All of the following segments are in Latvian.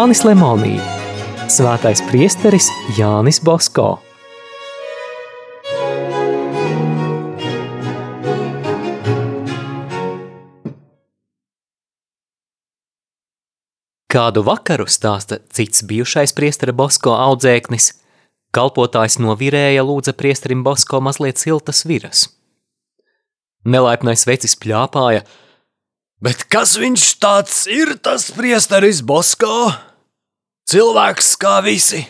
Jānis Lemonī, Svētais priesteris Jānis Bosko. Kādu vakaru stāsta cits bijušais priestera Bosko audzēknis, kalpotājs no virēja lūdza priesterim Bosko mazliet siltas viras. Nelaipnais vecis pļāpāja, bet kas viņš tāds ir, tas priesteris Bosko? Cilvēks kā visi!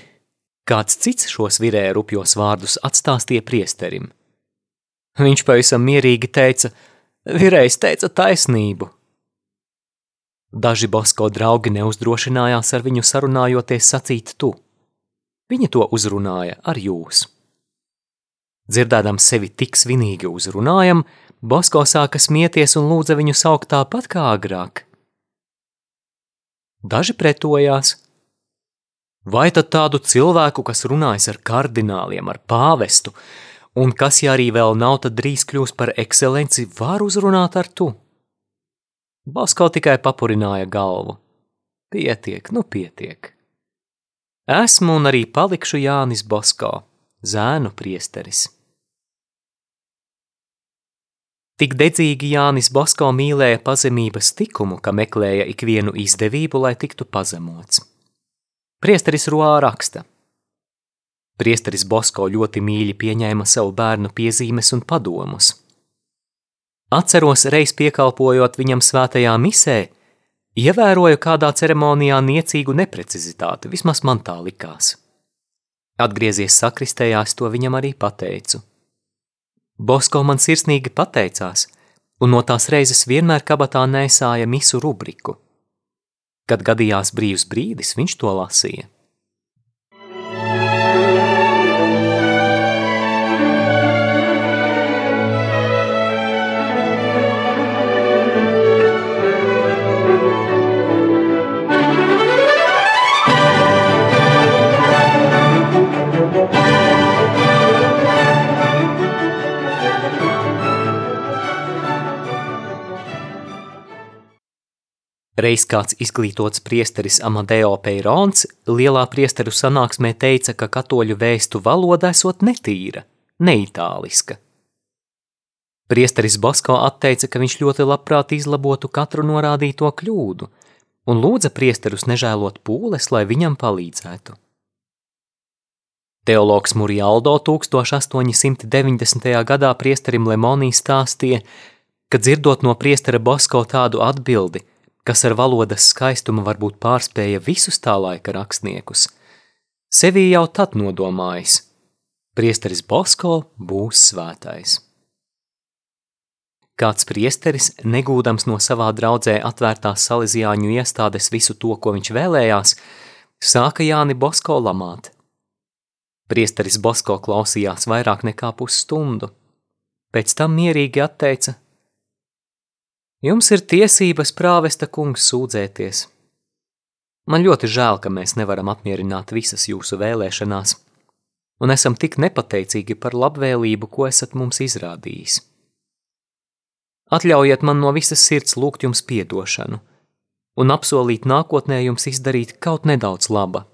Kāds cits šos virēja rupjos vārdus atstāstīja priesterim. Viņš pavisam mierīgi teica, virējs teica taisnību – Daži Bosko draugi neuzdrošinājās ar viņu sarunājoties sacīt tu. Viņi to uzrunāja ar jūs. Dzirdēdam sevi tik svinīgi uzrunājam, Bosko sāka smieties un lūdza viņu saukt tāpat kā agrāk. Daži pretojās. Vai tad tādu cilvēku, kas runājas ar kardināliem, ar pāvestu, un kas, ja arī vēl nav, tad drīz kļūs par ekscelenci, var uzrunāt ar tu? Basko tikai papurināja galvu. Pietiek, nu pietiek. Esmu un arī palikšu Jānis Bosko, zēnu priesteris. Tik dedzīgi Jānis Bosko mīlēja pazemības tikumu, ka meklēja ikvienu izdevību, lai tiktu pazemots. Priesteris Roā raksta. Priesteris Bosko ļoti mīļi pieņēma savu bērnu piezīmes un padomus – Atceros reiz piekalpojot viņam svētajā misē, ievēroju kādā ceremonijā niecīgu neprecizitāti, vismaz man tā likās. Atgriezies sakristējās, to viņam arī pateicu. Bosko man sirsnīgi pateicās, un no tās reizes vienmēr kabatā nesāja misu rubriku. Kad gadījās brīvs brīdis, viņš to lasīja. Reiz kāds izglītots priesteris Amadeo Peirons lielā priesteru sanāksmē teica, ka katoļu vēstu valoda esot netīra, neitāliska. Priesteris Basko atteica, ka viņš ļoti labprāt izlabotu katru norādīto kļūdu un lūdza priesterus nežēlot pūles, lai viņam palīdzētu. Teologs Murialdo 1890. gadā priesterim Lemonī stāstīja, ka dzirdot no priestera Basko tādu atbildi – kas ar valodas skaistumu varbūt pārspēja visus tā laika rakstniekus, sevī jau tad nodomājis – priesteris Bosko būs svētais. Kāds priesteris, negūdams no savā draudzē atvērtās salīdzjāņu iestādes visu to, ko viņš vēlējās, sāka Jāni Bosko lamāt. Priesteris Bosko klausījās vairāk nekā pusstundu. Pēc tam mierīgi atteica – Jums ir tiesības prāvesta kungs sūdzēties. Man ļoti žēl, ka mēs nevaram apmierināt visas jūsu vēlēšanās, un esam tik nepateicīgi par labvēlību, ko esat mums izrādījis. Atļaujiet man no visas sirds lūgt jums piedošanu un apsolīt nākotnē jums izdarīt kaut nedaudz laba.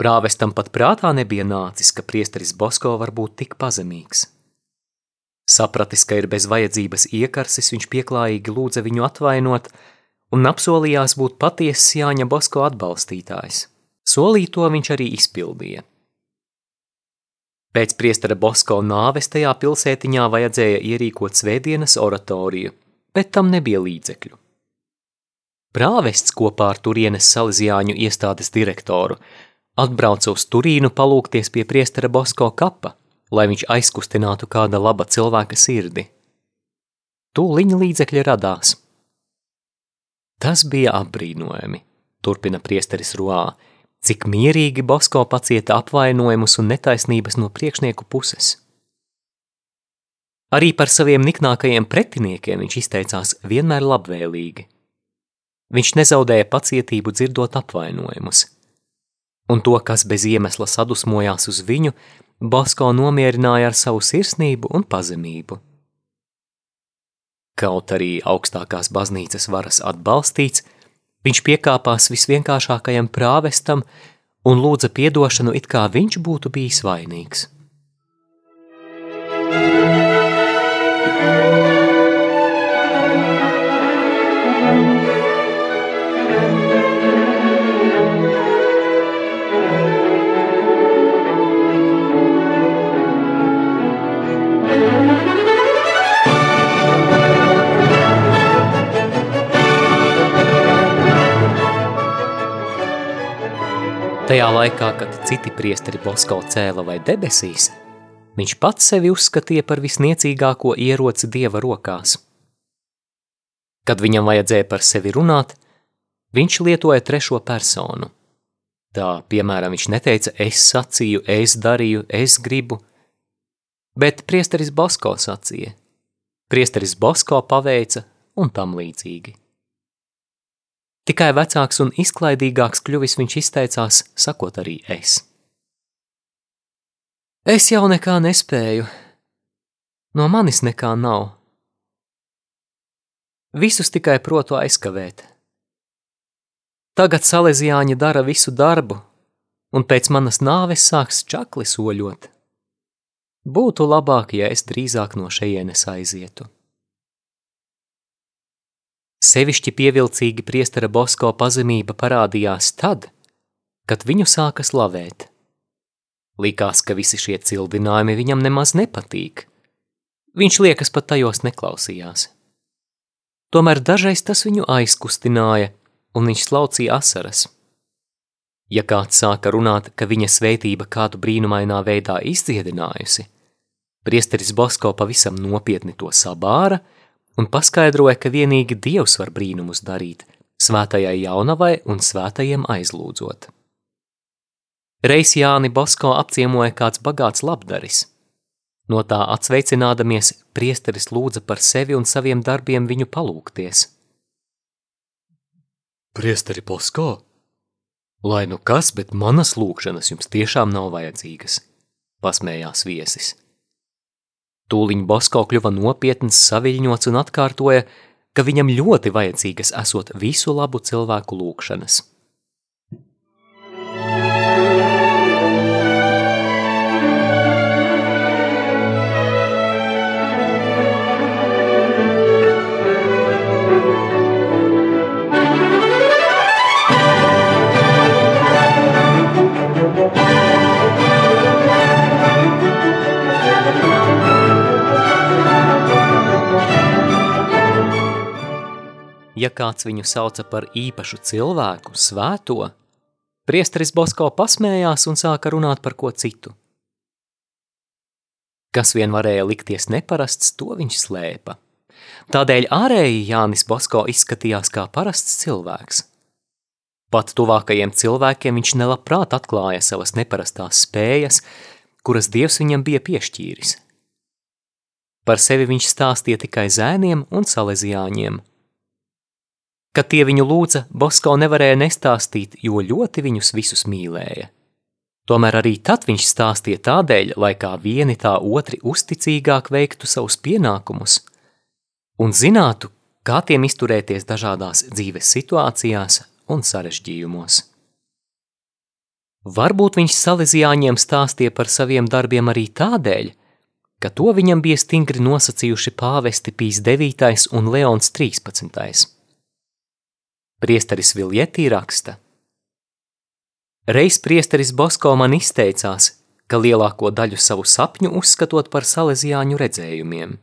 Prāvestam pat prātā nebija nācis, ka priesteris Bosko var būt tik pazemīgs. Sapratis, ka ir bez vajadzības iekarsis, viņš pieklājīgi lūdza viņu atvainot un apsolījās būt patiesas Jāņa Bosko atbalstītājs. Solīto viņš arī izpildīja. Pēc priestara Bosko nāves tajā pilsētiņā vajadzēja ierīkot svētdienas oratoriju, bet tam nebija līdzekļu. Prāvests kopā ar turienes salīdzjāņu iestādes direktoru atbrauca uz Turīnu palūkties pie priestara Bosko kapa, lai viņš aizkustinātu kāda laba cilvēka sirdi. Tūliņa līdzekļi radās. Tas bija apbrīnojami, turpina priesteris Ruā, cik mierīgi Bosko pacieta apvainojumus un netaisnības no priekšnieku puses. Arī par saviem niknākajiem pretiniekiem viņš izteicās vienmēr labvēlīgi. Viņš nezaudēja pacietību dzirdot apvainojumus, un to, kas bez iemesla sadusmojās uz viņu, Basko nomierināja ar savu sirsnību un pazemību. Kaut arī augstākās baznīcas varas atbalstīts, Viņš piekāpās visvienkāršākajam prāvestam un lūdza piedošanu, it kā viņš būtu bijis vainīgs. Tajā laikā, kad citi priesteri Bosko cēla vai debesīs, viņš pats sevi uzskatīja par visniecīgāko ieroci dieva rokās. Kad viņam vajadzēja par sevi runāt, viņš lietoja trešo personu. Tā, piemēram, viņš neteica es sacīju, es darīju, es gribu, bet priesteris Bosko sacīja, priesteris Bosko paveica un tam līdzīgi. Tikai vecāks un izklaidīgāks kļuvis viņš izteicās, sakot arī es. Es jau nekā nespēju, no manis nekā nav. Visus tikai protu aizkavēt. Tagad salezijāņi dara visu darbu, un pēc manas nāves sāks čakli soļot. Būtu labāk, ja es drīzāk no šejienes aizietu. Sevišķi pievilcīgi priestera Bosko pazemība parādījās tad, kad viņu sāka slavēt. Likās, ka visi šie cildinājumi viņam nemaz nepatīk. Viņš liekas pat tajos neklausījās. Tomēr dažreiz tas viņu aizkustināja, un viņš slaucīja asaras. Ja kāds sāka runāt, ka viņa svētība kādu brīnumainā veidā izdziedinājusi, priesteris Bosko pavisam nopietni to sabāra – un paskaidroja, ka vienīgi Dievs var brīnumus darīt, svētajai jaunavai un svētajiem aizlūdzot. Reiz Jāni Bosko apciemoja kāds bagāts labdaris. No tā atsveicinādamies, priesteris lūdza par sevi un saviem darbiem viņu palūgties. Priesteri Bosko, lai nu kas, bet manas lūgšanas jums tiešām nav vajadzīgas, pasmējās viesis. Tūliņ Bosko kļuva nopietns, saviļņots un atkārtoja, ka viņam ļoti vajadzīgas esot visu labu cilvēku lūkšanas. Ja kāds viņu sauca par īpašu cilvēku, svēto, priesteris Bosko pasmējās un sāka runāt par ko citu. Kas vien varēja likties neparasts, to viņš slēpa. Tādēļ ārēji Jānis Bosko izskatījās kā parasts cilvēks. Pat tuvākajiem cilvēkiem viņš nelabprāt atklāja savas neparastās spējas, kuras Dievs viņam bija piešķīris. Par sevi viņš stāstīja tikai zēniem un salezijāņiem – Kad tie viņu lūdza, Bosko nevarēja nestāstīt, jo ļoti viņus visus mīlēja. Tomēr arī tad viņš stāstīja tādēļ, lai kā vieni tā otri uzticīgāk veiktu savus pienākumus un zinātu, kā tiem izturēties dažādās dzīves situācijās un sarežģījumos. Varbūt viņš salīdzjāņiem stāstīja par saviem darbiem arī tādēļ, ka to viņam bija stingri nosacījuši pāvesti Pīs 9. un Leons 13. Priesteris Viljetī raksta. Reiz priesteris Bosko man izteicās, ka lielāko daļu savu sapņu uzskatot par salezijāņu redzējumiem.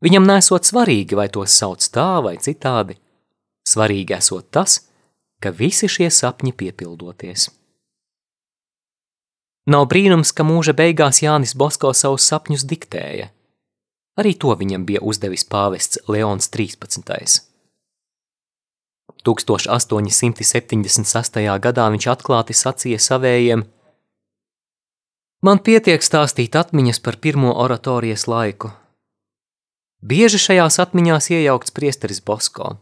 Viņam nesot svarīgi, vai tos sauc tā vai citādi. Svarīgi esot tas, ka visi šie sapņi piepildoties. Nav brīnums, ka mūža beigās Jānis Bosko savus sapņus diktēja. Arī to viņam bija uzdevis pāvests Leons 13. 1876. gadā viņš atklāti sacīja savējiem: Man pietiek stāstīt atmiņas par pirmo oratorijas laiku. Bieži šajās atmiņās iejaukts priesteris Bosko.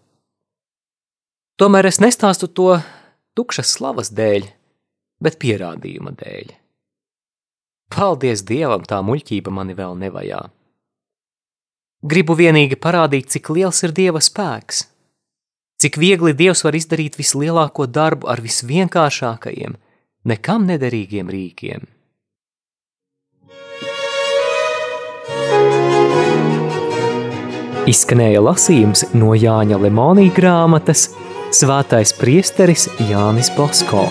Tomēr es nestāstu to tukšas slavas dēļ, bet pierādījuma dēļ. Paldies Dievam, tā muļķība mani vēl nevajā. Gribu vienīgi parādīt, cik liels ir Dieva spēks – Cik viegli Dievs var izdarīt vislielāko darbu ar visvienkāršākajiem, nekam nederīgiem rīkiem. Izskanēja lasījums no Jāņa Lemonija grāmatas Svētais priesteris Jānis Bosko.